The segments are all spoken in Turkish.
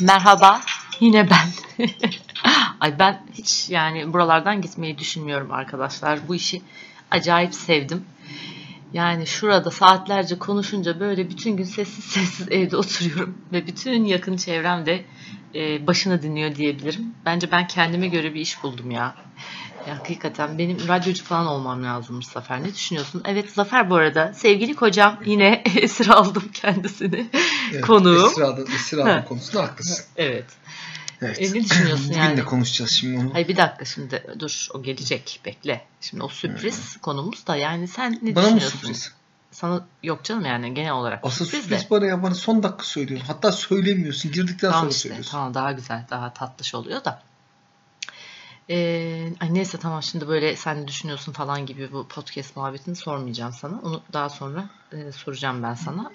Merhaba, yine ben. Ay ben hiç yani buralardan gitmeyi düşünmüyorum arkadaşlar. Bu işi acayip sevdim. Yani şurada saatlerce konuşunca böyle bütün gün sessiz sessiz evde oturuyorum ve bütün yakın çevrem de e, başını dinliyor diyebilirim. Bence ben kendime göre bir iş buldum ya. ya. Hakikaten benim radyocu falan olmam lazımmış Zafer. Ne düşünüyorsun? Evet Zafer bu arada sevgili kocam yine esir aldım kendisini. Evet, Konuğum. Esir aldım konusunda haklısın. Evet. Evet. E, ne düşünüyorsun Bugün yani? de konuşacağız şimdi onu. Hayır bir dakika şimdi dur o gelecek bekle. Şimdi o sürpriz konumuz da yani sen ne Bana mı düşünüyorsun? sürpriz? Sana yok canım yani genel olarak Asıl sürpriz, sürpriz de. bana ya bana son dakika söylüyorsun. Hatta söylemiyorsun. Girdikten Tamam sonra işte söylüyorsun. tamam daha güzel daha tatlış oluyor da. Ee, ay neyse tamam şimdi böyle sen ne düşünüyorsun falan gibi bu podcast muhabbetini sormayacağım sana. Onu daha sonra e, soracağım ben sana.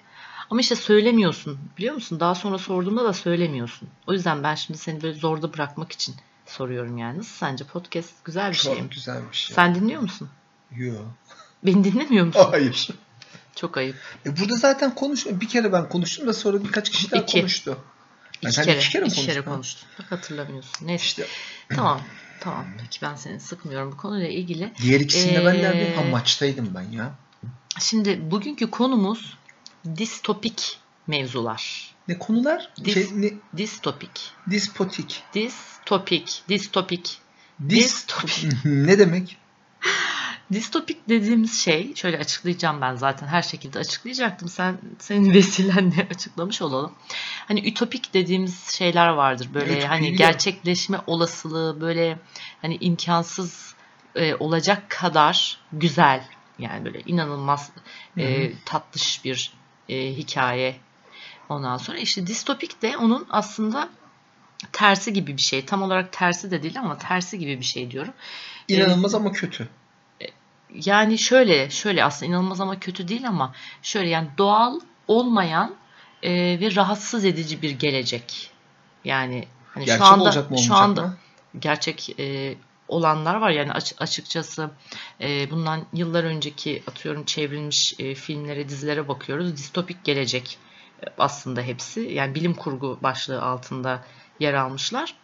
Ama işte söylemiyorsun biliyor musun? Daha sonra sorduğumda da söylemiyorsun. O yüzden ben şimdi seni böyle zorda bırakmak için soruyorum yani. Nasıl sence podcast güzel bir şey mi? Çok güzelmiş ya. Sen dinliyor musun? Yo. Beni dinlemiyor musun? Hayır. Çok ayıp. E burada zaten konuş. Bir kere ben konuştum da sonra birkaç kişi daha İki. konuştu. İki sen kere, iki kere mi iki kere konuştun. Bak hatırlamıyorsun. Neyse. İşte Tamam. Tamam. Peki ben seni sıkmıyorum bu konuyla ilgili. diğer ikisinde ben neredeyim? Ee, Ha maçtaydım ben ya. Şimdi bugünkü konumuz distopik mevzular. Ne konular? Dis- Şey, ne? Distopik. Dispotik. Distopik. Distopik. Dis... Distopik. ne demek? Distopik dediğimiz şey, şöyle açıklayacağım ben zaten her şekilde açıklayacaktım. Sen senin vesilenle açıklamış olalım. Hani ütopik dediğimiz şeyler vardır. Böyle Ütopiyi hani gerçekleşme olasılığı böyle hani imkansız e, olacak kadar güzel. Yani böyle inanılmaz e, tatlış bir e, hikaye. Ondan sonra işte distopik de onun aslında tersi gibi bir şey. Tam olarak tersi de değil ama tersi gibi bir şey diyorum. İnanılmaz ama kötü. Yani şöyle, şöyle aslında inanılmaz ama kötü değil ama şöyle yani doğal olmayan e, ve rahatsız edici bir gelecek. Yani hani Gerçek şu anda olacak mı şu olmayacak anda mı? gerçek e, olanlar var yani aç- açıkçası e, bundan yıllar önceki atıyorum çevrilmiş e, filmlere, dizilere bakıyoruz. Distopik gelecek e, aslında hepsi. Yani bilim kurgu başlığı altında yer almışlar.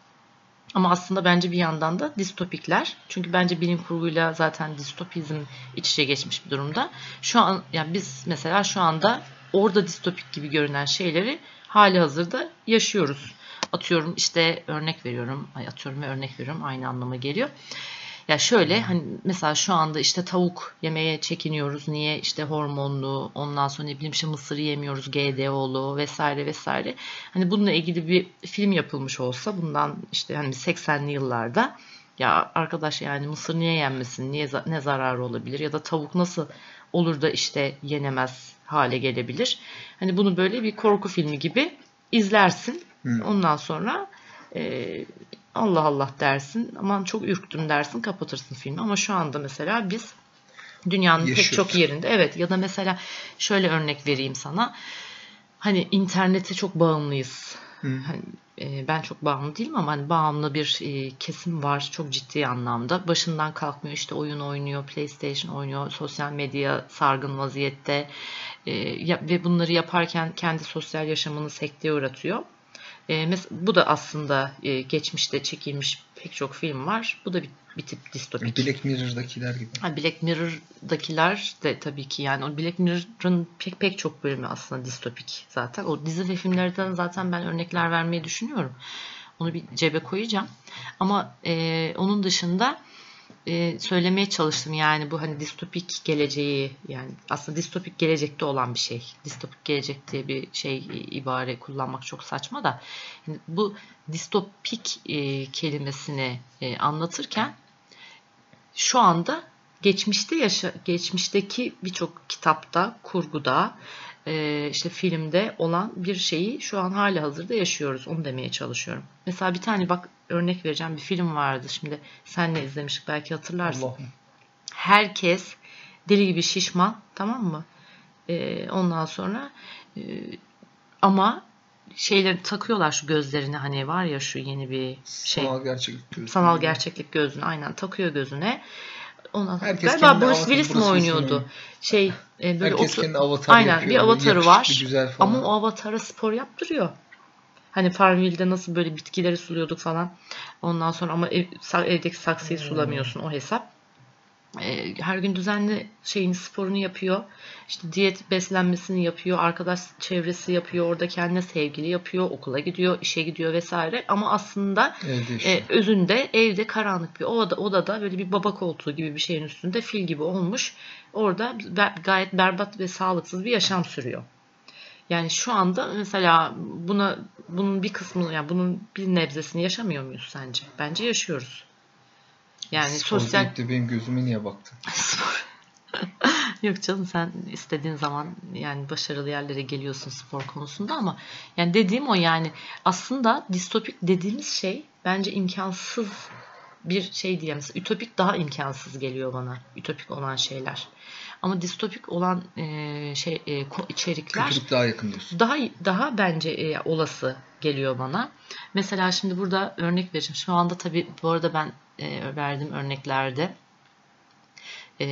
Ama aslında bence bir yandan da distopikler. Çünkü bence bilim kurguyla zaten distopizm iç içe geçmiş bir durumda. Şu an yani biz mesela şu anda orada distopik gibi görünen şeyleri hali hazırda yaşıyoruz. Atıyorum işte örnek veriyorum. Ay atıyorum ve örnek veriyorum aynı anlama geliyor. Ya şöyle hani mesela şu anda işte tavuk yemeye çekiniyoruz. Niye? işte hormonlu, ondan sonra ne bileyim işte mısır yemiyoruz, GDO'lu vesaire vesaire. Hani bununla ilgili bir film yapılmış olsa bundan işte hani 80'li yıllarda ya arkadaş yani mısır niye yenmesin? Niye ne zararı olabilir? Ya da tavuk nasıl olur da işte yenemez hale gelebilir? Hani bunu böyle bir korku filmi gibi izlersin. Hı. Ondan sonra e, Allah Allah dersin. Aman çok ürktüm dersin kapatırsın filmi. Ama şu anda mesela biz dünyanın pek Yaşıyoruz. çok yerinde evet ya da mesela şöyle örnek vereyim sana. Hani internete çok bağımlıyız. Hı. Hani, e, ben çok bağımlı değilim ama hani bağımlı bir e, kesim var çok ciddi anlamda. Başından kalkmıyor işte oyun oynuyor, PlayStation oynuyor, sosyal medya sargın vaziyette E, ve bunları yaparken kendi sosyal yaşamını sekteye uğratıyor. E, bu da aslında e, geçmişte çekilmiş pek çok film var. Bu da bir, bir tip distopik. Black Mirror'dakiler gibi. Ha, Black Mirror'dakiler de tabii ki yani o Black Mirror'ın pek pek çok bölümü aslında distopik zaten. O dizi ve filmlerden zaten ben örnekler vermeyi düşünüyorum. Onu bir cebe koyacağım. Ama e, onun dışında e, söylemeye çalıştım yani bu hani distopik geleceği yani aslında distopik gelecekte olan bir şey. Distopik gelecek diye bir şey ibare kullanmak çok saçma da yani bu distopik e, kelimesini e, anlatırken şu anda geçmişte yaşa geçmişteki birçok kitapta, kurguda, e, işte filmde olan bir şeyi şu an hali hazırda yaşıyoruz. Onu demeye çalışıyorum. Mesela bir tane bak örnek vereceğim bir film vardı. Şimdi senle izlemiştik belki hatırlarsın. Allah'ım. Herkes deli gibi şişman tamam mı? E, ondan sonra e, ama şeyleri takıyorlar şu gözlerine hani var ya şu yeni bir şey Sanal gerçeklik gözü. sanal gerçeklik gözünü aynen takıyor gözüne. Ondan sonra Herkes galiba Bruce Willis mi oynuyordu? oynuyor. Şey e, böyle Herkes otur- kendi avatarı Aynen yapıyor. bir avatarı Yakışıklı, var. Güzel falan. Ama o avatara spor yaptırıyor. Hani Farmville'de nasıl böyle bitkileri suluyorduk falan. Ondan sonra ama ev, evdeki saksıyı sulamıyorsun o hesap. E, her gün düzenli şeyin sporunu yapıyor. İşte diyet beslenmesini yapıyor. Arkadaş çevresi yapıyor. Orada kendine sevgili yapıyor. Okula gidiyor, işe gidiyor vesaire. Ama aslında e, özünde evde karanlık bir oda, odada böyle bir baba koltuğu gibi bir şeyin üstünde fil gibi olmuş. Orada gayet berbat ve sağlıksız bir yaşam sürüyor. Yani şu anda mesela buna bunun bir kısmını yani bunun bir nebzesini yaşamıyor muyuz sence? Bence yaşıyoruz. Yani Spor sosyal... de benim gözüme niye baktın? Yok canım sen istediğin zaman yani başarılı yerlere geliyorsun spor konusunda ama yani dediğim o yani aslında distopik dediğimiz şey bence imkansız bir şey diye mesela ütopik daha imkansız geliyor bana ütopik olan şeyler. Ama distopik olan e, şey e, içerikler Kötülük daha yakın diyorsun. Daha daha bence e, olası geliyor bana. Mesela şimdi burada örnek vereceğim. Şu anda tabii bu arada ben e, verdiğim örneklerde e,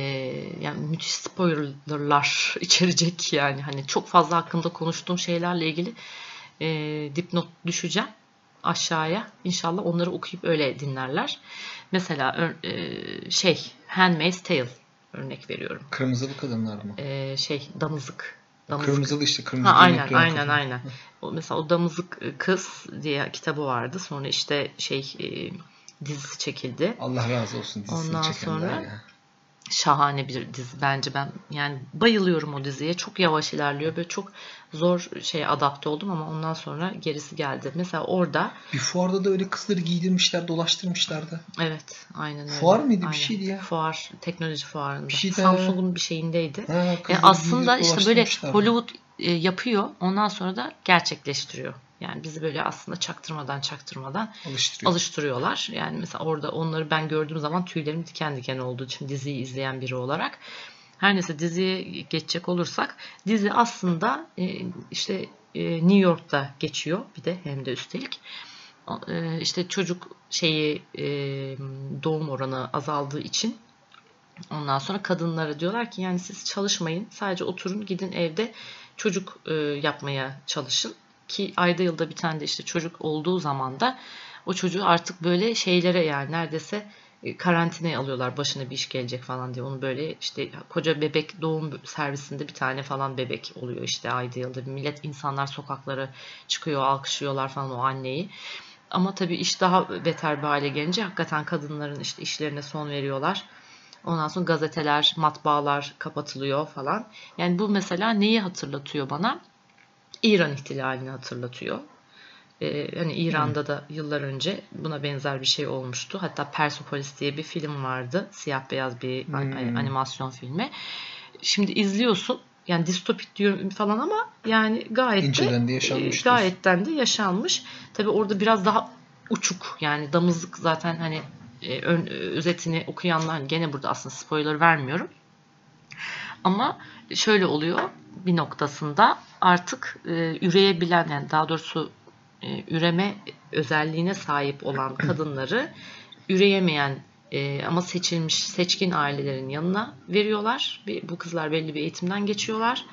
yani müthiş spoilerlar içerecek yani hani çok fazla hakkında konuştuğum şeylerle ilgili e, dipnot düşeceğim aşağıya. İnşallah onları okuyup öyle dinlerler. Mesela e, şey Handmaid's Tale örnek veriyorum. Kırmızılı kadınlar mı? E, şey damızık. Damızık. Kırmızılı işte kırmızı. Ha, aynen aynen kadın. aynen. O, mesela o damızık kız diye kitabı vardı. Sonra işte şey e, dizisi çekildi. Allah razı olsun dizisini Ondan sonra ya. Şahane bir dizi bence ben yani bayılıyorum o diziye. Çok yavaş ilerliyor. Böyle çok zor şey adapte oldum ama ondan sonra gerisi geldi. Mesela orada bir fuarda da öyle kızları giydirmişler, dolaştırmışlardı. Evet, aynen öyle. Fuar mıydı aynen. bir şeydi ya? Fuar, teknoloji fuarında. Bir şey Samsung'un bir şeyindeydi. Ha, yani e, aslında işte böyle Hollywood e, yapıyor. Ondan sonra da gerçekleştiriyor. Yani bizi böyle aslında çaktırmadan çaktırmadan Alıştırıyor. alıştırıyorlar. Yani mesela orada onları ben gördüğüm zaman tüylerim diken diken olduğu için diziyi izleyen biri olarak. Her neyse diziye geçecek olursak dizi aslında e, işte e, New York'ta geçiyor bir de hem de üstelik. E, işte çocuk şeyi doğum oranı azaldığı için ondan sonra kadınlara diyorlar ki yani siz çalışmayın sadece oturun gidin evde çocuk yapmaya çalışın ki ayda yılda bir tane de işte çocuk olduğu zaman da o çocuğu artık böyle şeylere yani neredeyse e, karantinaya alıyorlar başına bir iş gelecek falan diye. Onu böyle işte koca bebek doğum servisinde bir tane falan bebek oluyor işte ayda yılda. Millet insanlar sokaklara çıkıyor alkışlıyorlar falan o anneyi. Ama tabii iş daha beter bir hale gelince hakikaten kadınların işte işlerine son veriyorlar. Ondan sonra gazeteler, matbaalar kapatılıyor falan. Yani bu mesela neyi hatırlatıyor bana? İran ihtilalini hatırlatıyor. Ee, hani İran'da da yıllar önce buna benzer bir şey olmuştu. Hatta Persepolis diye bir film vardı. Siyah beyaz bir hmm. animasyon filmi. Şimdi izliyorsun yani distopik diyorum falan ama yani gayet de, yaşanmış. Gayetten de yaşanmış. Tabi orada biraz daha uçuk yani damızlık zaten hani e, ön, özetini okuyanlar gene burada aslında spoiler vermiyorum. Ama şöyle oluyor bir noktasında artık e, üreyebilen yani daha doğrusu e, üreme özelliğine sahip olan kadınları üreyemeyen e, ama seçilmiş seçkin ailelerin yanına veriyorlar. Bu kızlar belli bir eğitimden geçiyorlar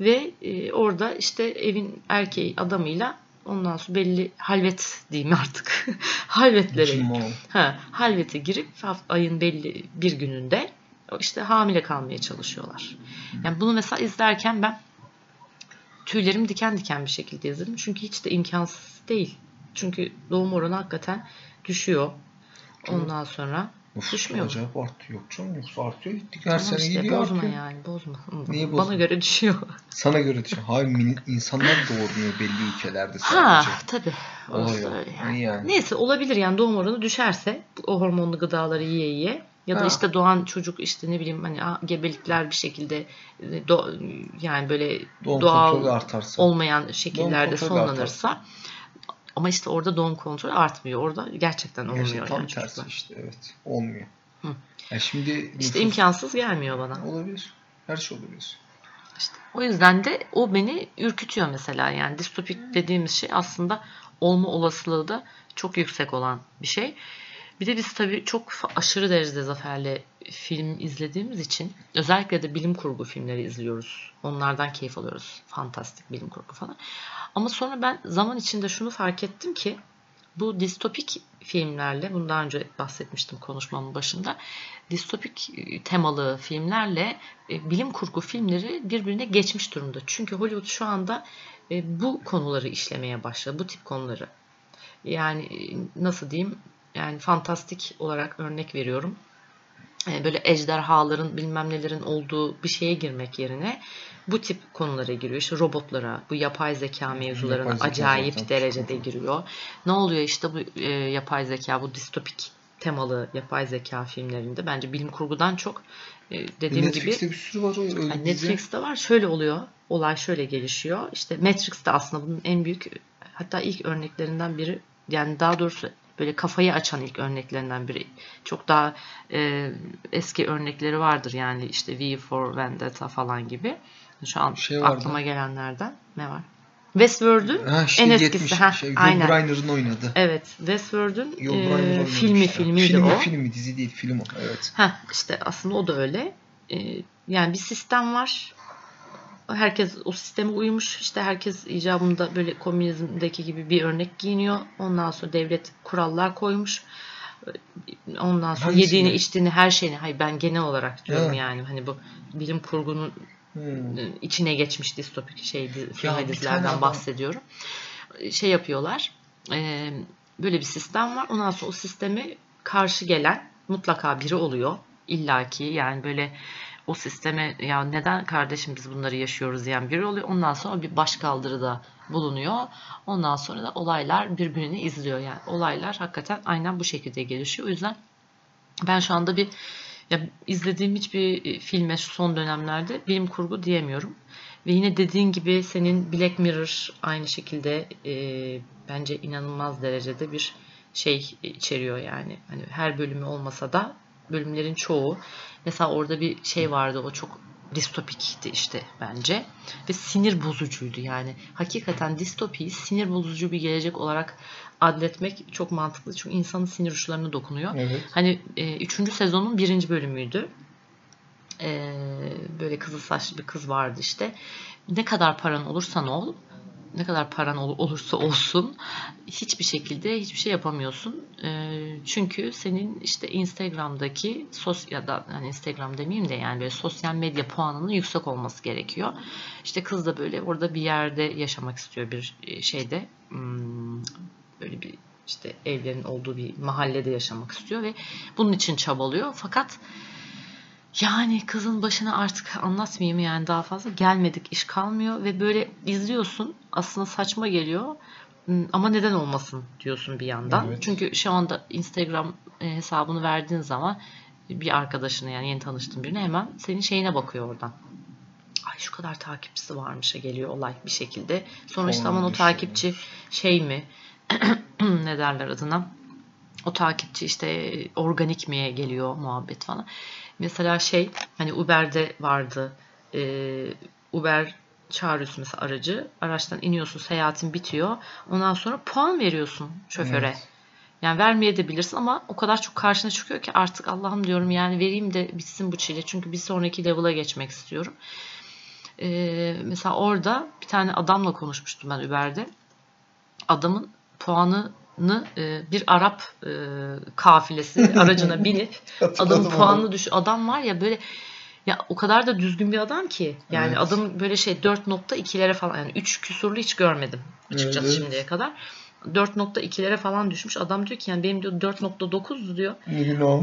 ve e, orada işte evin erkeği adamıyla ondan sonra belli halvet diyeyim artık halvetlere ha, halvete girip ayın belli bir gününde işte hamile kalmaya çalışıyorlar. Yani bunu mesela izlerken ben tüylerim diken diken bir şekilde izledim. Çünkü hiç de imkansız değil. Çünkü doğum oranı hakikaten düşüyor. Ondan sonra Of, düşmüyor acayip artıyor. Yok canım yoksa artıyor. Gittik her tamam sene işte, gidiyor bozma artıyor. yani bozma. Niye bozma? Bana göre düşüyor. Sana göre düşüyor. Hayır insanlar doğurmuyor belli ülkelerde sadece. Ha tabii. Orası öyle yani. yani. Neyse olabilir yani doğum oranı düşerse o hormonlu gıdaları yiye yiye ya da ha. işte doğan çocuk işte ne bileyim hani gebelikler bir şekilde e, do, yani böyle doğum doğal olmayan şekillerde sonlanırsa artarsa. ama işte orada doğum kontrolü artmıyor. Orada gerçekten olmuyor. İşte tam yani tersi çocuklar. işte evet. Olmuyor. Hı. Yani şimdi işte nüfus... imkansız gelmiyor bana. Olabilir. Her şey olabilir. İşte o yüzden de o beni ürkütüyor mesela yani distopik dediğimiz şey aslında olma olasılığı da çok yüksek olan bir şey. Bir de biz tabii çok aşırı derecede Zafer'le film izlediğimiz için özellikle de bilim kurgu filmleri izliyoruz. Onlardan keyif alıyoruz. Fantastik bilim kurgu falan. Ama sonra ben zaman içinde şunu fark ettim ki bu distopik filmlerle, bunu daha önce bahsetmiştim konuşmamın başında, distopik e, temalı filmlerle e, bilim kurgu filmleri birbirine geçmiş durumda. Çünkü Hollywood şu anda e, bu konuları işlemeye başladı, bu tip konuları. Yani nasıl diyeyim, yani fantastik olarak örnek veriyorum. E, Böyle ejderhaların bilmem nelerin olduğu bir şeye girmek yerine bu tip konulara giriyor. İşte robotlara, bu yapay zeka mevzularına Yapay zeka acayip zaten derecede giriyor. Ne oluyor işte bu e, yapay zeka, bu distopik temalı yapay zeka filmlerinde bence bilim kurgudan çok e, dediğim gibi Netflix'te bir sürü var öyle yani. Netflix'te var. Şöyle oluyor. Olay şöyle gelişiyor. İşte Matrix de aslında bunun en büyük hatta ilk örneklerinden biri yani daha doğrusu böyle kafayı açan ilk örneklerinden biri. Çok daha e, eski örnekleri vardır yani işte V for Vendetta falan gibi. Şu an Şey vardı. aklıma gelenlerden ne var? Westworld'un Ha, işte en 70, eskisi. Ha, şey, Yul aynen. Oynadı. Evet, Westworld'un Yul e, filmi filmiydi filmi, o. Filmi dizi değil film o. Evet. Heh, işte aslında o da öyle. Ee, yani bir sistem var. Herkes o sisteme uymuş. İşte herkes icabında böyle komünizmdeki gibi bir örnek giyiniyor. Ondan sonra devlet kurallar koymuş. Ondan sonra Hangisini? yediğini, içtiğini, her şeyini. Hayır ben genel olarak diyorum Ha. yani. Hani bu bilim kurgunun Hmm. içine geçmiş distopik şey film dizilerden bahsediyorum. Şey yapıyorlar. e, böyle bir sistem var. Ondan sonra o sistemi karşı gelen mutlaka biri oluyor. İlla ki yani böyle o sisteme ya neden kardeşim biz bunları yaşıyoruz diyen biri oluyor. Ondan sonra bir başkaldırıda bulunuyor. Ondan sonra da olaylar birbirini izliyor. Yani olaylar hakikaten aynen bu şekilde gelişiyor. O yüzden ben şu anda bir ya izlediğim hiçbir e, filme son dönemlerde bilim kurgu diyemiyorum. Ve yine dediğin gibi senin Black Mirror aynı şekilde e, bence inanılmaz derecede bir şey içeriyor yani. Hani her bölümü olmasa da bölümlerin çoğu. Mesela orada bir şey vardı o çok distopikti işte bence. Ve sinir bozucuydu yani. Hakikaten distopiyi sinir bozucu bir gelecek olarak adletmek çok mantıklı. Çünkü insanın sinir uçlarına dokunuyor. Evet. Hani e, üçüncü sezonun birinci bölümüydü. E, böyle kızıl saçlı bir kız vardı işte. Ne kadar paran olursa ne ol, ne kadar paran ol- olursa olsun hiçbir şekilde hiçbir şey yapamıyorsun. E, çünkü senin işte Instagram'daki sos ya da hani Instagram demeyeyim de yani böyle sosyal medya puanının yüksek olması gerekiyor. İşte kız da böyle orada bir yerde yaşamak istiyor bir e, şeyde. Hmm, böyle bir işte evlerin olduğu bir mahallede yaşamak istiyor ve bunun için çabalıyor. Fakat yani kızın başına artık anlatmayayım yani daha fazla gelmedik iş kalmıyor ve böyle izliyorsun aslında saçma geliyor Hmm, ama neden olmasın diyorsun bir yandan. Evet. Çünkü şu anda Instagram e, hesabını verdiğin zaman bir arkadaşına yani yeni tanıştığın birine hemen senin şeyine bakıyor oradan. Ay şu kadar takipçisi varmışa geliyor olay bir şekilde. Sonra işte aman o düşüyor. takipçi şey mi ne derler adına o takipçi işte organik miye geliyor muhabbet falan. Mesela şey hani Uber'de vardı Ee, Uber çağırıyorsun mesela aracı araçtan iniyorsun seyahatin bitiyor ondan sonra puan veriyorsun şoföre. Evet. Yani vermeye de bilirsin ama o kadar çok karşına çıkıyor ki artık Allah'ım diyorum yani vereyim de bitsin bu çile. Çünkü bir sonraki level'a geçmek istiyorum. Ee, mesela orada bir tane adamla konuşmuştum ben Uber'de. Adamın puanını e, bir Arap e, kafilesi aracına binip adamın puanını düş adam var ya böyle ya o kadar da düzgün bir adam ki yani Evet. adam böyle şey 4.2'lere falan yani 3 küsurlu hiç görmedim açıkçası Evet, şimdiye kadar. 4.2'lere falan düşmüş. Adam diyor ki yani benim diyor 4.9'du diyor.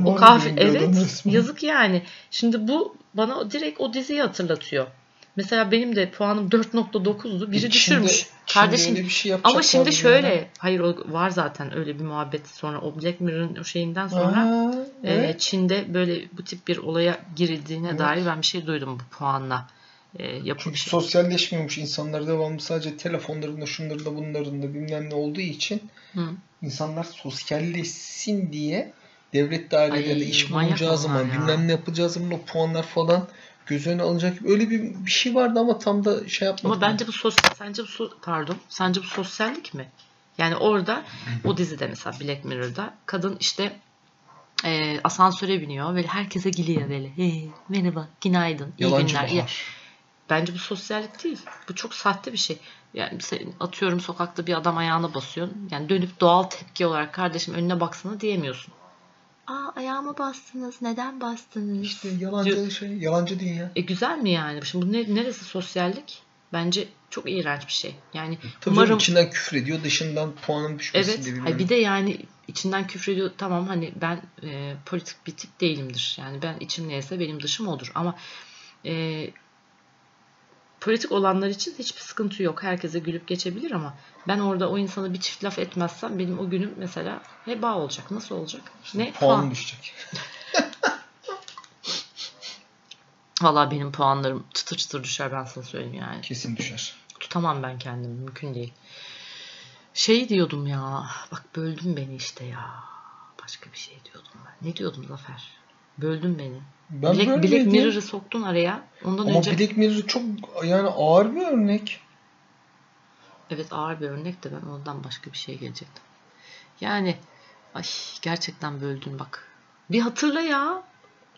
O kahve evet yazık yani. Şimdi bu bana direkt o diziyi hatırlatıyor. Mesela benim de puanım 4.9'du. Biri Çin'de- düşürmüş. Çin'de Kardeşim bir şey ama şimdi şöyle ya. hayır o var zaten öyle bir muhabbet sonra o Black Mirror'ın o şeyinden sonra Aa, e, evet. Çin'de böyle bu tip bir olaya girildiğine Evet. dair ben bir şey duydum bu puanla e, Çünkü yapılmış. sosyalleşmiyormuş insanlar devamlı sadece telefonlarında şunlarında bunlarında bilmem ne olduğu için Hı. insanlar sosyalleşsin diye devlet dairelerinde iş manyak bulunacağı zaman ya. bilmem ne yapacağı zaman o puanlar falan göz önüne alınacak öyle bir, bir şey vardı ama tam da şey yapmadım. Ama bence bu sosyal, sence bu so- pardon, sence bu sosyallik mi? Yani orada o dizide mesela Black Mirror'da kadın işte e, asansöre biniyor. Böyle herkese gülüyor böyle. Hey, merhaba, günaydın, iyi Yalancı günler. Ya, bence bu sosyallik değil. Bu çok sahte bir şey. Yani atıyorum sokakta bir adam ayağına basıyorsun. Yani dönüp doğal tepki olarak kardeşim önüne baksana diyemiyorsun. Aa ayağıma bastınız. Neden bastınız? İşte yalancı şey, yalancı değil ya. E güzel mi yani? Şimdi bu ne, neresi sosyallik? Bence çok iğrenç bir şey. Yani Tabii umarım içinden küfür ediyor, dışından puanın düşmesi evet. de bilmem. Hayır, bir de yani içinden küfrediyor. Tamam hani ben e, politik bir tip değilimdir. Yani ben içim neyse benim dışım odur. Ama e, politik olanlar için hiçbir sıkıntı yok. Herkese gülüp geçebilir ama ben orada o insana bir çift laf etmezsem benim o günüm mesela heba olacak. Nasıl olacak? Ne? Puanın Puan. düşecek. Valla benim puanlarım çıtır çıtır düşer ben sana söyleyeyim yani. Kesin düşer. Tutamam ben kendimi. Mümkün değil. Şey diyordum ya. Bak böldün beni işte ya. Başka bir şey diyordum ben. Ne diyordum Zafer? Böldün beni. Ben Black, Black. Mirror'ı soktun araya. Ondan Ama önce Black Mirror çok yani ağır bir örnek. evet ağır bir örnek de ben ondan başka bir şey gelecektim. Yani ay gerçekten böldün bak. Bir hatırla ya.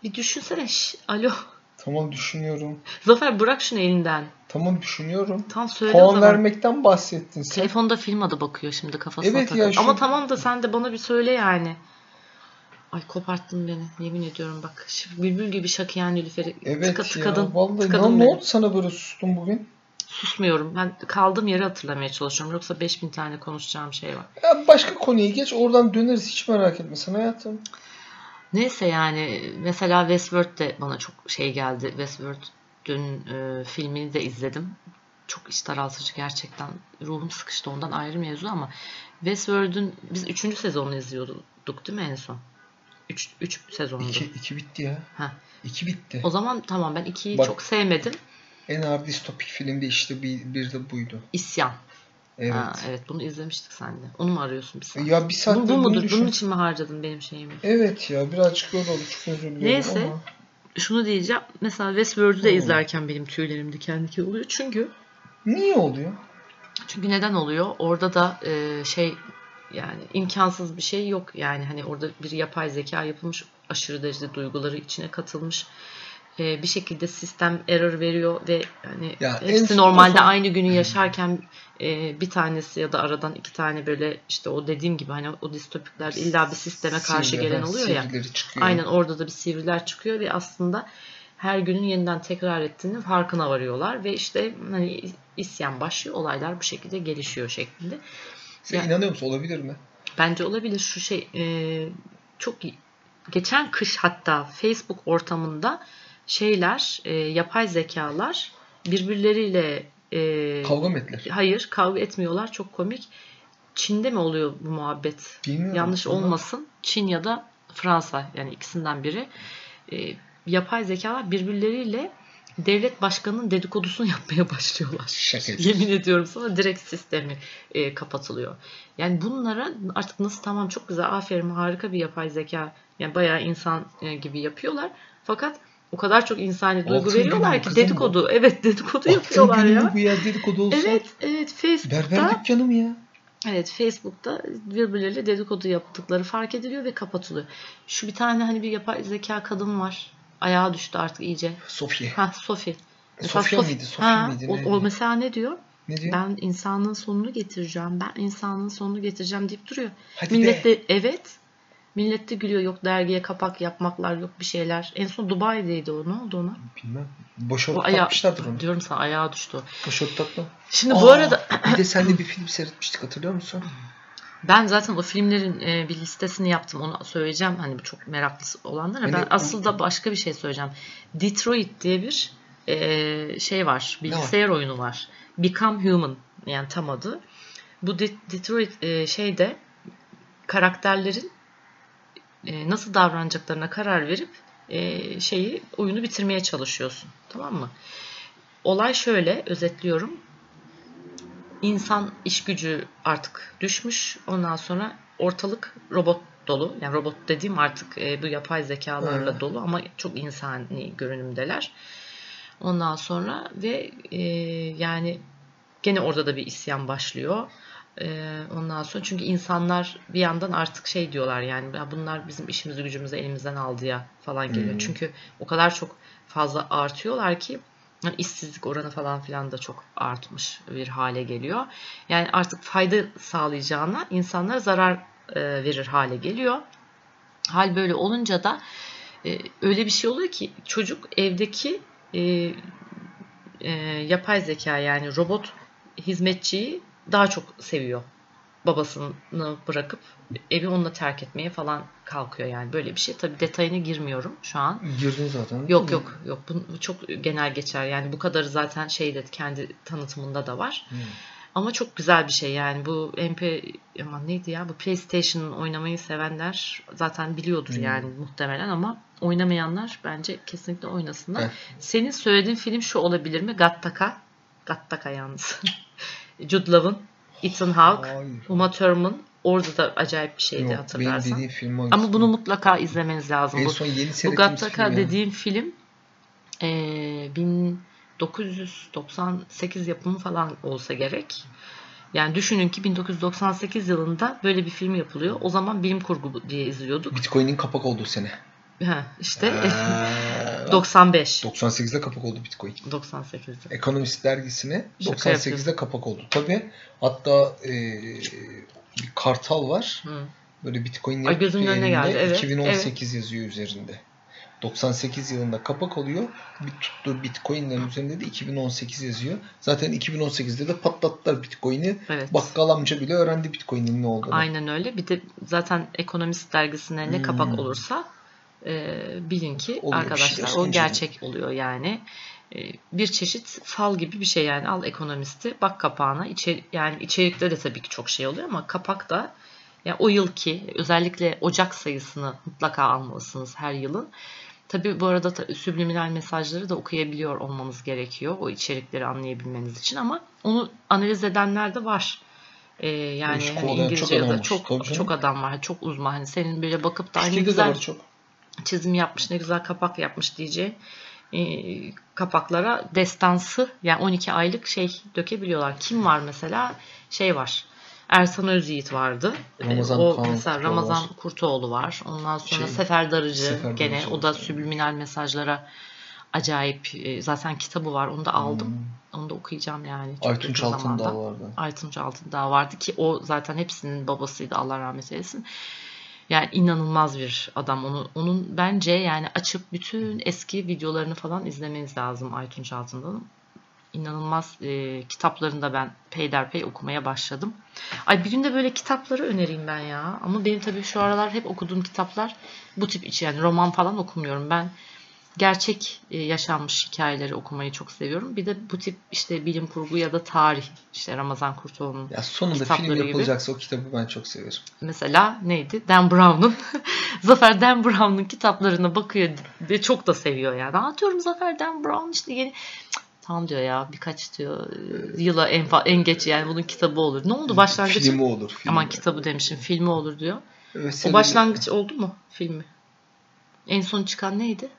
Bir düşünsene. Şş, alo. Tamam düşünüyorum. Zafer bırak şunu elinden. Tamam düşünüyorum. Tam söyle Puan vermekten bahsettin sen. Telefonda film adı bakıyor şimdi kafasına Evet ya, takıp. şu- Ama tamam da sen de bana bir söyle yani. Ay koparttın beni. Yemin ediyorum bak. Bülbül gibi şakıyan Nilüfer'i Evet tıka, ya. tıkadın. Vallahi tıkadın ne, oldu sana böyle sustun bugün? Susmuyorum. Ben kaldığım yeri hatırlamaya çalışıyorum. Yoksa 5000 tane konuşacağım şey var. Ya başka konuya geç oradan döneriz hiç merak etme sen hayatım. Neyse yani mesela Westworld de bana çok şey geldi. Westworld dün e, filmini de izledim. Çok iç daraltıcı gerçekten. Ruhum sıkıştı ondan ayrı mevzu ama Westworld'ün biz 3. sezonunu izliyorduk değil mi en son? 3 3 sezondu. İki, iki bitti ya. Ha. İki bitti. O zaman tamam ben 2'yi Bak. çok sevmedim. En ağır distopik filmde işte bir, bir de buydu. İsyan. Evet. Ha, evet bunu izlemiştik seninle. Onu mu arıyorsun bir saat? Ya bir saat Bu, bu mudur? Bunun için mi harcadın benim şeyimi? Evet ya birazcık öyle oldu çok özür diliyorum Neyse. ama. Şunu diyeceğim. Mesela Westworld'u da Hmm. izlerken benim tüylerim diken diken oluyor. Çünkü Niye oluyor? çünkü neden oluyor? Orada da e, şey yani imkansız bir şey yok. Yani hani orada bir yapay zeka yapılmış. Aşırı derecede duyguları içine katılmış. E, bir şekilde sistem error veriyor ve hani Ya hepsi normalde son- aynı günü yaşarken e, bir tanesi ya da aradan iki tane böyle işte o dediğim gibi hani o distopiklerde illa bir sisteme karşı Sivri, gelen oluyor ya. çıkıyor. Aynen orada da bir sivriler çıkıyor ve aslında her günün yeniden tekrar ettiğinin farkına varıyorlar ve işte hani isyan başlıyor olaylar bu şekilde gelişiyor şeklinde. Sen Ya- inanıyor musun? Olabilir mi? Bence olabilir şu şey e, çok geçen kış hatta Facebook ortamında şeyler e, yapay zekalar birbirleriyle e, Kavga mı ettiler? hayır kavga etmiyorlar çok komik. Çin'de mi oluyor bu muhabbet? Bilmiyorum. Yanlış Onlar- olmasın. Çin ya da Fransa yani ikisinden biri. E, yapay zekalar birbirleriyle devlet başkanının dedikodusunu yapmaya başlıyorlar. Yapıyorsun. Yemin ediyorum sana direkt sistemi e, kapatılıyor. Yani bunlara artık nasıl tamam çok güzel aferin harika bir yapay zeka yani bayağı insan e, gibi yapıyorlar. Fakat o kadar çok insani duygu Altın veriyorlar ki dedikodu. Evet dedikodu Altın yapıyorlar ya. bu ya dedikodu olsa? Evet evet Facebook'ta Berber dükkanı mı ya? Evet Facebook'ta birbirleriyle dedikodu yaptıkları fark ediliyor ve kapatılıyor. Şu bir tane hani bir yapay zeka kadın var. Ayağa düştü artık iyice. Sofya. Ha Sophie. Mesela Sofya Sophie- mıydı? Sofya ha, mıydı? O, o mesela ne diyor? Ne diyor? Ben insanlığın sonunu getireceğim. Ben insanlığın sonunu getireceğim deyip duruyor. Hadi Millet be. de evet. Millet de gülüyor. Yok dergiye kapak yapmaklar yok bir şeyler. En son Dubai'deydi o. Ne oldu ona? Bilmem. Boşort takmışlardır onu. diyorum sana ayağa düştü. Boşort takma. Şimdi bu Aa, arada bir de senle bir film seyretmiştik hatırlıyor musun? Ben zaten o filmlerin e, bir listesini yaptım. Onu söyleyeceğim. Hani bu çok meraklısı olanlara. Hani Ben asıl da başka bir şey söyleyeceğim. Detroit diye bir e, şey var. Bilgisayar oyunu var. Become Human. Yani tam adı. Bu De- Detroit e, şeyde karakterlerin e, nasıl davranacaklarına karar verip e, şeyi oyunu bitirmeye çalışıyorsun. Tamam mı? Olay şöyle özetliyorum. İnsan iş gücü artık düşmüş. Ondan sonra ortalık robot dolu. Yani robot dediğim artık e, bu yapay zekalarla Evet. dolu ama çok insani görünümdeler. Ondan sonra ve e, yani gene orada da bir isyan başlıyor. Ee, ondan sonra çünkü insanlar bir yandan artık şey diyorlar yani "Ya bunlar bizim işimizi gücümüzü elimizden aldı ya falan geliyor. Hmm. Çünkü o kadar çok fazla artıyorlar ki işsizlik oranı falan filan da çok artmış bir hale geliyor. Yani artık fayda sağlayacağına insanlar zarar e, verir hale geliyor. Hal böyle olunca da e, öyle bir şey oluyor ki çocuk evdeki e, yapay zeka yani robot hizmetçiyi daha çok seviyor. Babasını bırakıp evi onunla terk etmeye falan kalkıyor yani böyle bir şey. Tabii detayına girmiyorum şu an. Girdin zaten. Yok yok yok bu çok genel geçer yani bu kadarı zaten şeyde kendi tanıtımında da var. Hmm. Ama çok güzel bir şey yani bu MP aman neydi ya bu PlayStation oynamayı sevenler zaten biliyordur Hmm. yani muhtemelen ama oynamayanlar bence kesinlikle oynasınlar. Evet. Senin söylediğin film şu olabilir mi? Gattaca. Gattaca yalnız. Jude Law'ın, Ethan Hawke. Uma Thurman. Orada da acayip bir şeydi Yok, benim hatırlarsan. dediğim film hangisi? Ama bunu mutlaka izlemeniz lazım. en Bu son yeni bu Gattaca dediğim film eee 1998 yapımı falan olsa gerek. Yani düşünün ki 1998 yılında böyle bir film yapılıyor. O zaman bilim kurgu diye izliyorduk. Bitcoin'in kapak olduğu sene. Ha, işte Ee, 95. 98'de kapak oldu Bitcoin. 98'de. Ekonomist dergisine Şaka 98'de kapak oldu. Tabi hatta e, bir kartal var. Hı. Böyle Bitcoin Ay, gözümün önüne geldi, evet, 2018 yazıyor üzerinde. 98 yılında kapak oluyor. Bir tuttuğu Bitcoin'lerin üzerinde de 2018 yazıyor. Zaten 2018'de de patlattılar Bitcoin'i. Evet. Bakkal amca bile öğrendi Bitcoin'in ne olduğunu. Aynen öyle. Bir de zaten Ekonomist dergisine ne kapak Hmm. olursa e, bilin ki Oluyor, bir arkadaşlar şeyler o gerçek oluyor yani. E, bir çeşit fal gibi bir şey yani al ekonomisti bak kapağına İçer, yani içerikte de tabii ki çok şey oluyor ama kapak da yani o yılki özellikle Ocak sayısını mutlaka almalısınız her yılın. Tabii bu arada ta- subliminal mesajları da okuyabiliyor olmanız gerekiyor o içerikleri anlayabilmeniz için ama onu analiz edenler de var. Ee, yani hani İngilizce çok çok çok adam var. Çok uzman. Hani senin böyle bakıp da "Ay ne Türkiye'de de güzel var çok. Çizim yapmış, ne güzel kapak yapmış diyeceği e, kapaklara destansı yani 12 aylık şey dökebiliyorlar. Kim var mesela? Şey var. Ersan Özyiğit vardı. E, Ramazan o Kaan mesela Kurtoğlu Ramazan var. Kurtoğlu var. Ondan sonra Şey, Sefer Darıcı Sefer gene Darıcı o da subliminal mesajlara acayip e, zaten kitabı var. Onu da aldım. Hmm. Onu da okuyacağım yani. çok Aytunç Altındağ vardı. Aytunç Altındağ vardı ki o zaten hepsinin babasıydı Allah rahmet eylesin. Yani inanılmaz bir adam. Onu, onun bence yani açıp bütün eski videolarını falan izlemeniz lazım Aytunç Altındağ'ın. İnanılmaz e, kitaplarını da ben peyderpey okumaya başladım. Ay bir gün de böyle kitapları önereyim ben ya. Ama benim tabii şu aralar hep okuduğum kitaplar bu tip içi yani roman falan okumuyorum. Ben gerçek e, yaşanmış hikayeleri okumayı çok seviyorum. Bir de bu tip işte bilim kurgu ya da tarih işte Ramazan Kurtoğlu'nun Ya sonunda Kitapları film gibi. yapılacaksa o kitabı ben çok severim. mesela neydi? Dan Brown'un Zafer Dan Brown'un kitaplarına bakıyor ve çok da seviyor yani. Anlatıyorum Zafer Dan Brown işte yeni Tamam diyor ya birkaç diyor yıla en, en geç yani bunun kitabı olur. Ne oldu başlangıç? Filmi olur. Filmi. Aman kitabı demişim filmi olur diyor. Evet, O başlangıç oldu mu filmi? En son çıkan neydi?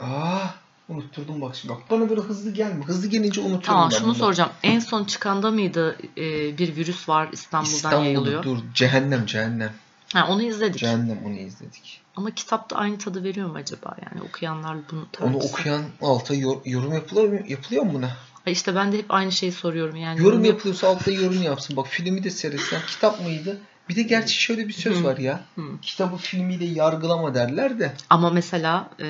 Aa, unutturdum bak şimdi. Bak bana böyle hızlı gelme. Hızlı gelince unutuyorum Tamam ben şunu bunu. soracağım. En son çıkanda mıydı e, bir virüs var İstanbul'dan İstanbul'da yayılıyor? dur. Cehennem cehennem. Ha, onu izledik. Cehennem onu izledik. Ama kitapta aynı tadı veriyor mu acaba? Yani okuyanlar bunu Onu tartışsın. okuyan alta yor- yorum yapılıyor mu? Yapılıyor mu buna? Ay İşte ben de hep aynı şeyi soruyorum. Yani Yorum yap- yapılıyorsa altta yorum yapsın. Bak filmi de seyretsen. Kitap mıydı? Bir de gerçi şöyle bir söz Hı. var ya. Hı. Kitabı filmiyle yargılama derler de. Ama mesela e,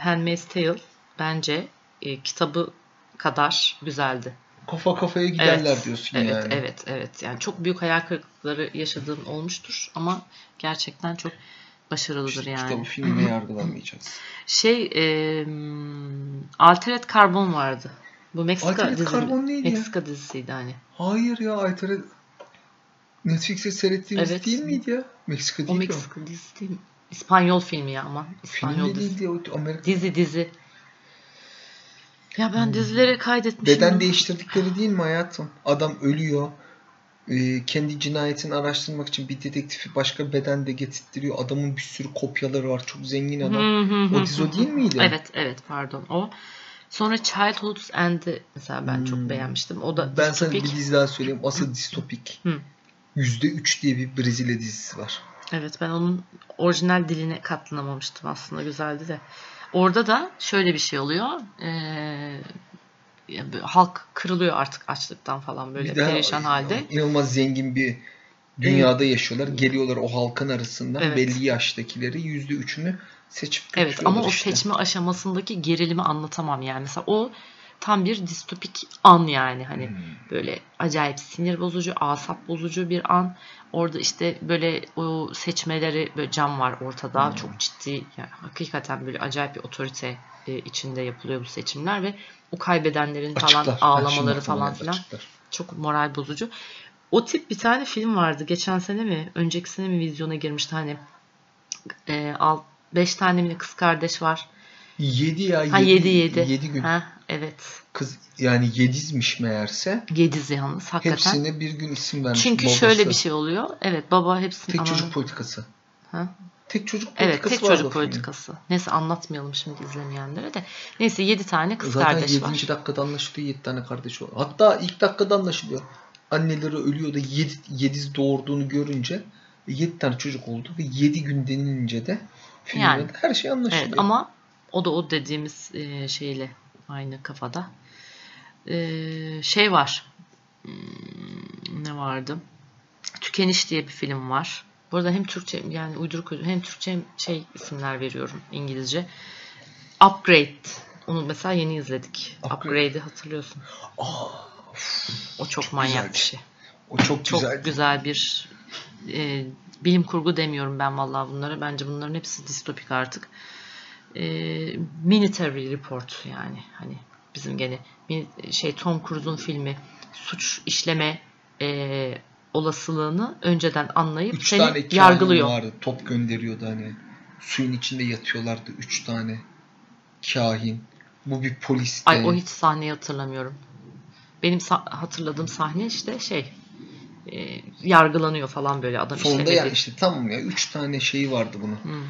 Handmaid's Tale bence e, kitabı kadar güzeldi. Kafa kafaya giderler Evet, diyorsun evet, yani. evet, evet. Yani çok büyük hayal kırıklıkları yaşadığım olmuştur ama gerçekten çok başarılıdır İşte yani. Kitabı filmiyle yargılanmayacağız. Şey, e, Altered Carbon vardı. Bu Meksika Altered dizisi. Carbon neydi ya? Meksika dizisiydi hani. Hayır ya Aytar'a Netflix'te seyrettiğimiz Evet. değil miydi ya? Meksika değil o. Meksika dizisi değil mi? İspanyol filmi ya ama. İspanyol Film dizisi. değildi o Amerika. Dizi dizi. Ya ben dizileri kaydetmişim. Beden değiştirdikleri değil mi hayatım? Adam ölüyor. Ee, kendi cinayetini araştırmak için bir dedektifi başka beden de getirtiyor. Adamın bir sürü kopyaları var. Çok zengin adam. O dizi o değil miydi? Evet evet pardon o. Sonra Childhood's End'i mesela ben Hmm. çok beğenmiştim. O da Ben sana bir distopik. dizi daha söyleyeyim. Asıl distopik. Hı. %3 diye bir Brezilya dizisi var. Evet ben onun orijinal diline katlanamamıştım aslında güzeldi de. Orada da şöyle bir şey oluyor. Ee, halk kırılıyor artık açlıktan falan böyle Bir perişan halde. inanılmaz zengin bir dünyada yaşıyorlar. Geliyorlar o halkın arasından Evet. belli yaştakileri %3'ünü seçip Evet ama o işte. seçme aşamasındaki gerilimi anlatamam yani. Mesela o tam bir distopik an yani hani Hmm. böyle acayip sinir bozucu, asap bozucu bir an. Orada işte böyle o seçmeleri böyle cam var ortada. Hmm. Çok ciddi yani hakikaten böyle acayip bir otorite e, içinde yapılıyor bu seçimler ve o kaybedenlerin falan Açıklar. Ha, ağlamaları falan filan açıklar. çok moral bozucu. O tip bir tane film vardı. Geçen sene mi? Önceki sene mi vizyona girmişti hani. E, al, beş tane mi kız kardeş var. 7 ya. Ha 7 7. 7 gün. Ha evet. Kız yani yedizmiş meğerse. Yediz yalnız hakikaten. Hepsine bir gün isim vermiş. Çünkü babası. şöyle bir şey oluyor. Evet baba hepsini Tek çocuk politikası. Ha? Tek çocuk politikası Evet tek çocuk filmin. politikası. Neyse anlatmayalım şimdi izlemeyenlere de. Neyse 7 tane kız Zaten kardeş 7. var. dakikada anlaşılıyor 7 tane kardeş var. Hatta ilk dakikada anlaşılıyor. Anneleri ölüyor da 7, Yediz doğurduğunu görünce 7 tane çocuk oldu ve 7 gün denilince de filmde Yani. her şey anlaşılıyor. Evet ama o da o dediğimiz e, şeyle aynı kafada. E, şey var. Hmm, ne vardı? Tükeniş diye bir film var. Bu arada hem Türkçe yani uyduruk hem Türkçe hem şey isimler veriyorum İngilizce. Upgrade. Onu mesela yeni izledik. Upgrade. Upgrade'i hatırlıyorsun. Aa, O çok manyak güzeldi. bir şey. o çok, Çok güzeldi. güzel bir e, bilim kurgu demiyorum ben vallahi bunlara. Bence bunların hepsi distopik artık. E, Military Report yani hani bizim gene şey Tom Cruise'un filmi suç işleme e, olasılığını önceden anlayıp 3 seni tane yargılıyor. vardı. Top gönderiyordu hani. Suyun içinde yatıyorlardı 3 tane kahin. Bu bir polis. Ay o hiç sahneyi hatırlamıyorum. Benim sa- hatırladığım sahne işte şey e, yargılanıyor falan böyle adam Sonunda işte yani dedi. işte tamam ya 3 tane şeyi vardı bunun. Hmm.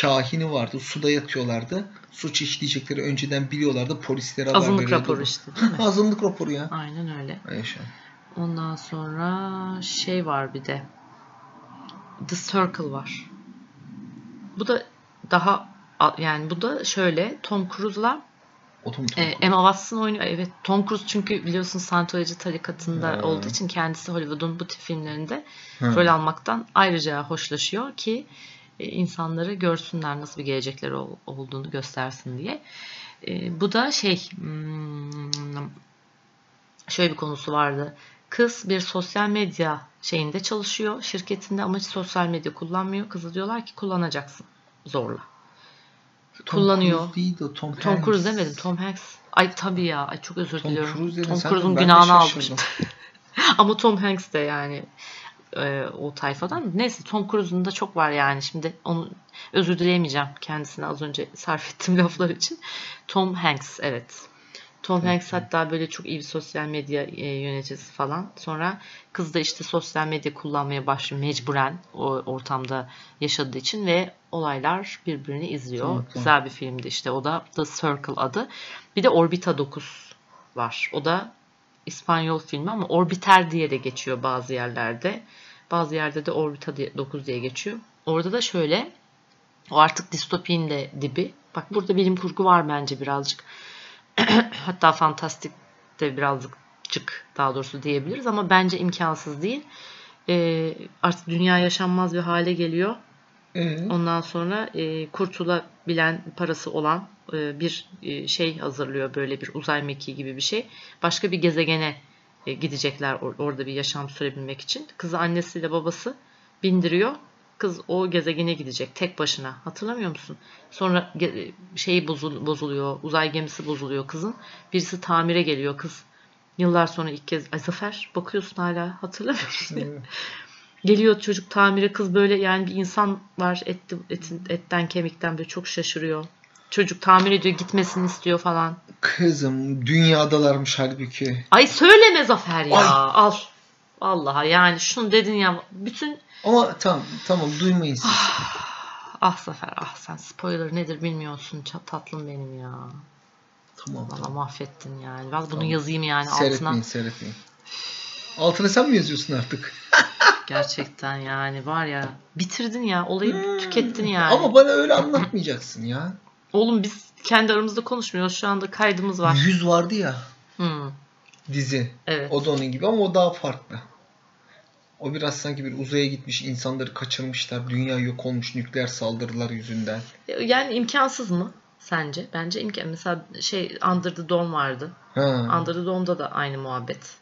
Kahini vardı. Suda yatıyorlardı. Suç işleyecekleri önceden biliyorlardı. Polislere haber Azınlık veriyordu. raporu işte değil mi? Azınlık raporu ya. Aynen öyle. Yaşa. Ondan sonra şey var bir de. The Circle var. Bu da daha yani bu da şöyle Tom Cruise'la O Tom Tom e, Emma Watson oynuyor. Evet Tom Cruise çünkü biliyorsun Scientology tarikatında Ha. olduğu için kendisi Hollywood'un bu tip filmlerinde Ha. rol almaktan ayrıca hoşlaşıyor ki insanları görsünler nasıl bir gelecekleri ol- olduğunu göstersin diye. E, bu da şey hmm, şöyle bir konusu vardı. Kız bir sosyal medya şeyinde çalışıyor şirketinde ama hiç sosyal medya kullanmıyor. Kızı diyorlar ki kullanacaksın zorla. Tom kullanıyor. Cruise değil de Tom Tom Hanks. Cruise demedim. Tom Hanks. Ay tabii ya. Ay çok özür Tom diliyorum. Cruise Tom Cruise'un günahını şimdi. Ama Tom Hanks de yani e, o tayfadan. Neyse Tom Cruise'un da çok var yani. Şimdi onu özür dileyemeyeceğim kendisine az önce sarf ettiğim laflar için. Tom Hanks evet. Tom Hanks hatta böyle çok iyi bir sosyal medya e, yöneticisi falan. Sonra kız da işte sosyal medya kullanmaya başlıyor mecburen o ortamda yaşadığı için ve olaylar birbirini izliyor. Tamam, tamam. Güzel bir filmdi işte. O da The Circle adı. Bir de Orbita 9 var. O da İspanyol filmi ama Orbiter diye de geçiyor bazı yerlerde. Bazı yerde de Orbita diye- 9 diye geçiyor. Orada da şöyle o artık distopinin de dibi. Bak burada bilim kurgu var bence birazcık. Hatta fantastik de birazcık cık daha doğrusu diyebiliriz ama bence imkansız değil. Ee, artık dünya yaşanmaz bir hale geliyor. Ee, Ondan sonra e, kurtulabilen parası olan bir e, şey hazırlıyor böyle bir uzay mekiği gibi bir şey. Başka bir gezegene e, gidecekler or- orada bir yaşam sürebilmek için. Kızı annesiyle babası bindiriyor. Kız o gezegene gidecek tek başına. Hatırlamıyor musun? Sonra bozul- bozuluyor. Uzay gemisi bozuluyor kızın. Birisi tamire geliyor kız. Yıllar sonra ilk kez Ay Zafer bakıyorsun hala hatırlamıyor musun? evet. Geliyor çocuk tamire kız böyle yani bir insan var etti, etin, etten kemikten böyle çok şaşırıyor. Çocuk tamir ediyor gitmesini istiyor falan. Kızım dünyadalarmış halbuki. Ay söyleme Zafer ya Ay. al. Vallahi yani şunu dedin ya bütün Ama tamam tamam duymayın siz. ah Zafer ah sen spoiler nedir bilmiyorsun tatlım benim ya. tamam Valla tamam. mahvettin yani. Ben bunu Tamam. yazayım yani Seyretmeyin altına. seyretmeyin. Altına sen mi yazıyorsun artık? Gerçekten yani var ya bitirdin ya olayı Hmm. tükettin yani. Ama bana öyle anlatmayacaksın ya. Oğlum biz kendi aramızda konuşmuyoruz. Şu anda kaydımız var. Yüz vardı ya Hmm, dizi. evet. O da onun gibi ama o daha farklı. O biraz sanki bir uzaya gitmiş, insanları kaçırmışlar, dünya yok olmuş nükleer saldırılar yüzünden. Yani imkansız mı sence? Bence imkan. Mesela şey Under the Dome vardı. Ha. Under the Dome'da da aynı muhabbet.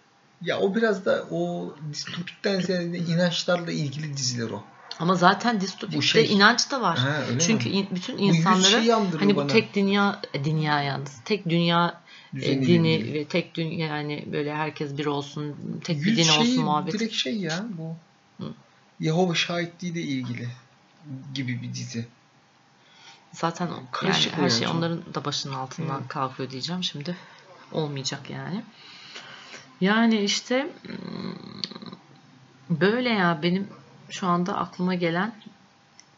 Ya o biraz da o distopikten ziyade inançlarla ilgili diziler o. Ama zaten distopikte şey- inanç da var. Ha, Çünkü mi? in- bütün insanları şeyi andırıyor hani bu bana. tek dünya e, dünya yalnız tek dünya e, Düzeniyle dini ilgili. ve tek dünya yani böyle herkes bir olsun tek bir din şeyi olsun muhabbeti. direkt şey ya bu. Hı. Yehova şahitliğiyle ilgili gibi bir dizi. Zaten o- yani Karışık her şey onların da başının altından Hı. kalkıyor diyeceğim. Şimdi olmayacak yani. Yani işte hmm, böyle ya benim şu anda aklıma gelen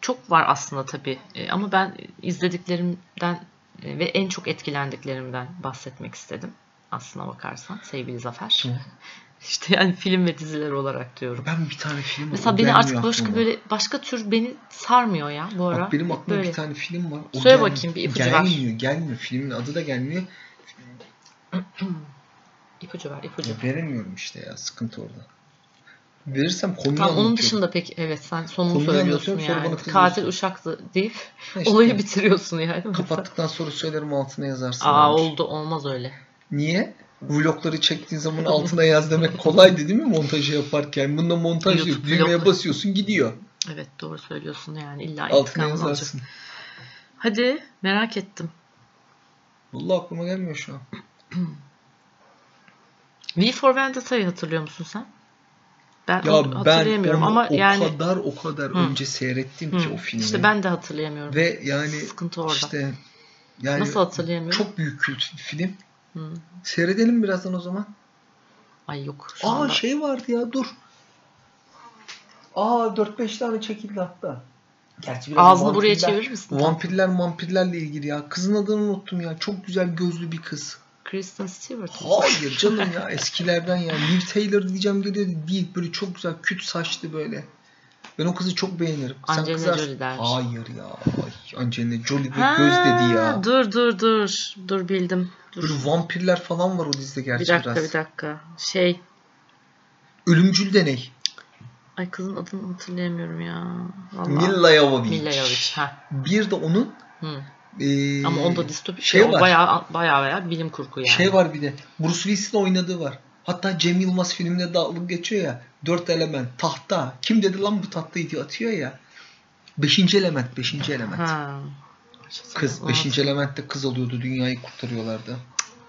çok var aslında tabii. E, Ama ben izlediklerimden e, ve en çok etkilendiklerimden bahsetmek istedim. Aslına bakarsan sevgili Zafer. Hı. İşte yani film ve diziler olarak diyorum. Ben bir tane film var, Mesela beni gelmiyor artık başka aklıma. böyle başka tür beni sarmıyor ya bu ara. Bak benim aklımda böyle. bir tane film var. O Söyle gel- bakayım, bir ipucu ver. gelmiyor, Gelmiyor. Filmin adı da gelmiyor. İpucu ver, ipucu. Ya veremiyorum işte ya. Sıkıntı orada. Verirsem konuyu Tamam onun dışında peki evet sen sonunu Konuyu söylüyorsun yani. Katil uşaktı deyip işte, olayı bitiriyorsun yani. Kapattıktan sonra söylerim altına yazarsın. Aa demiş. oldu olmaz öyle. Niye? Vlogları çektiğin zaman altına yaz demek kolaydı değil mi montajı yaparken? Bunda montaj yok. YouTube Düğmeye vlogları. basıyorsun gidiyor. Evet doğru söylüyorsun yani illa Altına yazarsın. Hadi merak ettim. Vallahi aklıma gelmiyor şu an. V for Vendetta'yı hatırlıyor musun sen? Ben Ya ben hatırlayamıyorum onu ama o yani kadar o kadar Hı. önce seyrettim ki Hı, o filmi. işte ben de hatırlayamıyorum. Ve yani Sıkıntı orada. işte yani Nasıl hatırlayamıyorum? çok büyük kült film. Hı. Seyredelim birazdan o zaman. Ay yok şu Aa anda. şey vardı ya dur. Aa 4-5 tane çekildi hatta. Gerçi biraz Ağzını buraya vampirler- çevirir misin? Vampirler vampirlerle ilgili ya. Kızın adını unuttum ya. Çok güzel gözlü bir kız. Kristen Stewart. Hayır canım ya eskilerden ya. Liv Taylor diyeceğim geliyor değil. Böyle çok güzel küt saçlı böyle. Ben o kızı çok beğenirim. Sen Angelina kızarsın. Jolie dermiş. Hayır ya. Ay, Angelina Jolie bir göz dedi ya. Dur dur dur. Dur bildim. Dur. Böyle vampirler falan var o dizide gerçi Bir dakika biraz. bir dakika. Şey. Ölümcül deney. Ay kızın adını hatırlayamıyorum ya. Vallahi. Milla Jovovich. Milla Jovovich. Bir de onun Hı. Eee, Ama onda distopik şey şey var. bayağı bayağı bayağı bilim kurgu yani. Şey var bir de. Bruce Willis'in oynadığı var. Hatta Cem Yılmaz filminde dalga geçiyor ya. Dört element. Tahta. Kim dedi lan bu tahtayı diye atıyor ya. Beşinci element. Beşinci element. Ha. Kız. Beşinci elementte kız oluyordu. Dünyayı kurtarıyorlardı.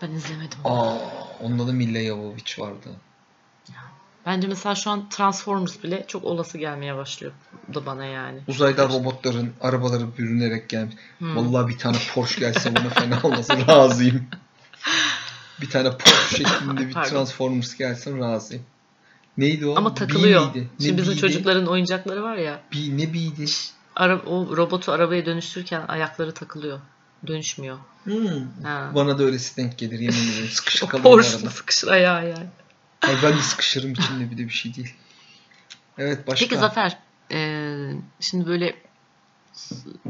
Ben izlemedim. Aa, onda da Milla Jovovich vardı. Bence mesela şu an Transformers bile çok olası gelmeye başlıyor da bana yani. Uzayda robotların arabaları bürünerek gelmiş. Hmm. Vallahi bir tane Porsche gelse bana fena olmasa razıyım. Bir tane Porsche şeklinde bir. Transformers gelsin razıyım. Neydi o? Ama Bee takılıyor. Ne Şimdi bizim Bee'di? çocukların oyuncakları var ya. Bee, ne Bee'di? Ara, o robotu arabaya dönüştürürken ayakları takılıyor. Dönüşmüyor. Hmm. Ha. Bana da öylesi denk gelir yemin ederim. Sıkışık Porsche'da arada. sıkışır ayağı yani. Ay ben de sıkışırım içinde bir de bir şey değil. Evet başka. Peki Zafer, e, şimdi böyle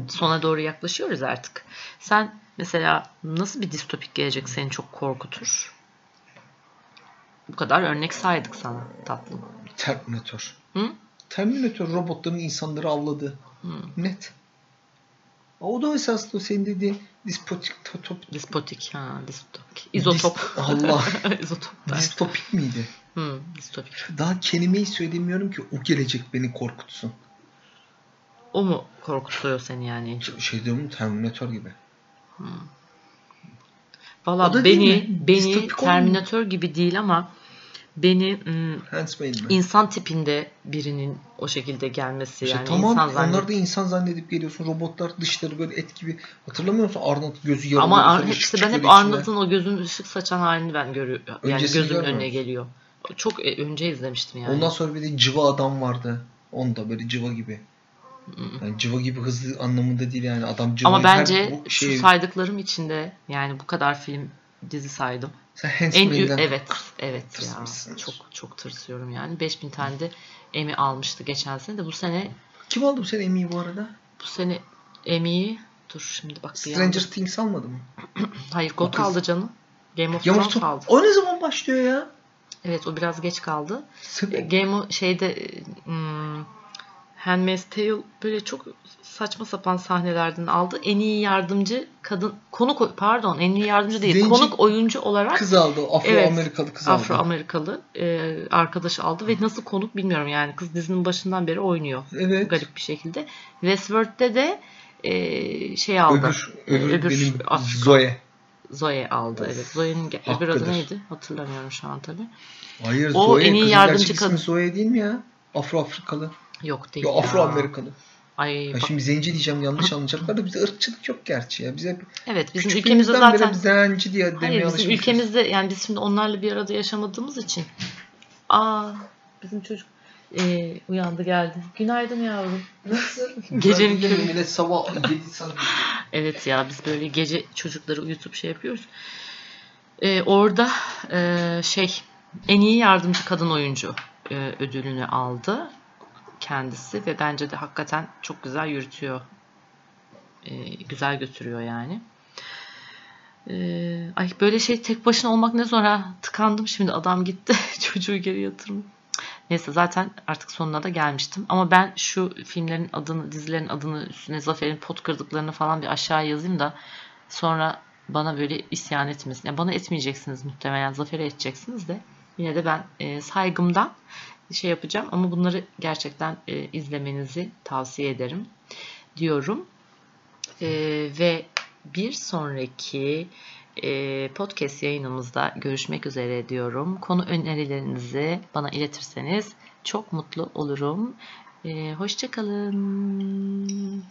sona doğru yaklaşıyoruz artık. Sen mesela nasıl bir distopik gelecek seni çok korkutur? Bu kadar örnek saydık sana tatlım. Terminator. Hı? Terminator robotların insanları avladı. Hı. Net. O da esasında senin dediğin dispotik top, Dispotik, ha, distopik. İzotop. Dist- Allah. İzotop distopik miydi? Hı, distopik. Daha kelimeyi söylemiyorum ki o gelecek beni korkutsun. O mu korkutuyor seni yani? Şey diyorum Terminator gibi. O Valla beni, beni Distopik olmuyor. Terminator gibi değil ama beni insan tipinde birinin o şekilde gelmesi İşte yani tamam insan onlar zannet. da insan zannedip geliyorsun. Robotlar dışları böyle et gibi. Hatırlamıyor musun? Arnold gözü yarılıyor. Ama Ar- işte ben hep. Arnold'un o gözün ışık saçan halini ben görüyorum. Yani Öncesini gözümün görmüyor önüne geliyor. Çok e, önce izlemiştim yani. Ondan sonra bir de cıva adam vardı. Onda böyle cıva gibi. Yani cıva gibi hızlı anlamında değil yani adam cıva. Ama bence bu şu şey, saydıklarım içinde yani bu kadar film dizi saydım. sen En ü- Handsmaid'den evet evet ya çok çok tırsıyorum yani 5000 tane de Emmy almıştı geçen sene de bu sene Kim aldı bu sene Emmy'yi bu arada? bu sene Emmy'yi dur şimdi bak bir Stranger yandan. Things almadı mı? Hayır O kız. aldı canım. Game of Game of Thrones Thrones- aldı. O ne zaman başlıyor ya? Evet o biraz geç kaldı. Game of şeyde hmm, Handmaid's Tale böyle çok saçma sapan sahnelerden aldı. En iyi yardımcı kadın konuk pardon en iyi yardımcı değil Zenci konuk oyuncu olarak Kız aldı. Afro-Amerikalı kız aldı. Afro Amerikalı e, arkadaş aldı ve nasıl konuk bilmiyorum yani kız dizinin başından beri oynuyor Evet. garip bir şekilde. Westworld'de de e, şey aldı. Öbür, öbür, Öbür benim Afrika. Zoe. Zoe aldı Of, evet. Zoe'nin öbür adı neydi? Hatırlamıyorum şu an tabii. Hayır O Zoe. en iyi kızın yardımcı kadın. Zoe değil mi ya? Afro-Afrikalı. Yok değil ya. Afro-Amerikalı. Ay Ya bak- şimdi zenci diyeceğim yanlış anlayacaklar da bizde ırkçılık yok gerçi ya. Bize evet bizim ülkemizde zaten beri zenci diye demeye Hayır bizim ülkemizde yani biz şimdi onlarla bir arada yaşamadığımız için. Aa bizim çocuk e, uyandı geldi. Günaydın yavrum. Nasıl? Gecenin körü. Millet sabah 7 sana Evet ya biz böyle gece çocukları uyutup şey yapıyoruz. E, orada e, şey en iyi yardımcı kadın oyuncu e, ödülünü aldı kendisi ve bence de hakikaten çok güzel yürütüyor. E, güzel götürüyor yani. E, ay böyle şey tek başına olmak ne zor ha. Tıkandım şimdi adam gitti. Çocuğu geri yatırım. Neyse zaten artık sonuna da gelmiştim. Ama ben şu filmlerin adını, dizilerin adını üstüne Zafer'in pot kırdıklarını falan bir aşağı yazayım da sonra bana böyle isyan etmesin. Yani bana etmeyeceksiniz muhtemelen. Zafer'e edeceksiniz de. Yine de ben e, saygımdan şey yapacağım ama bunları gerçekten e, izlemenizi tavsiye ederim diyorum. E, ve bir sonraki e, podcast yayınımızda görüşmek üzere diyorum. Konu önerilerinizi bana iletirseniz çok mutlu olurum. E, Hoşçakalın.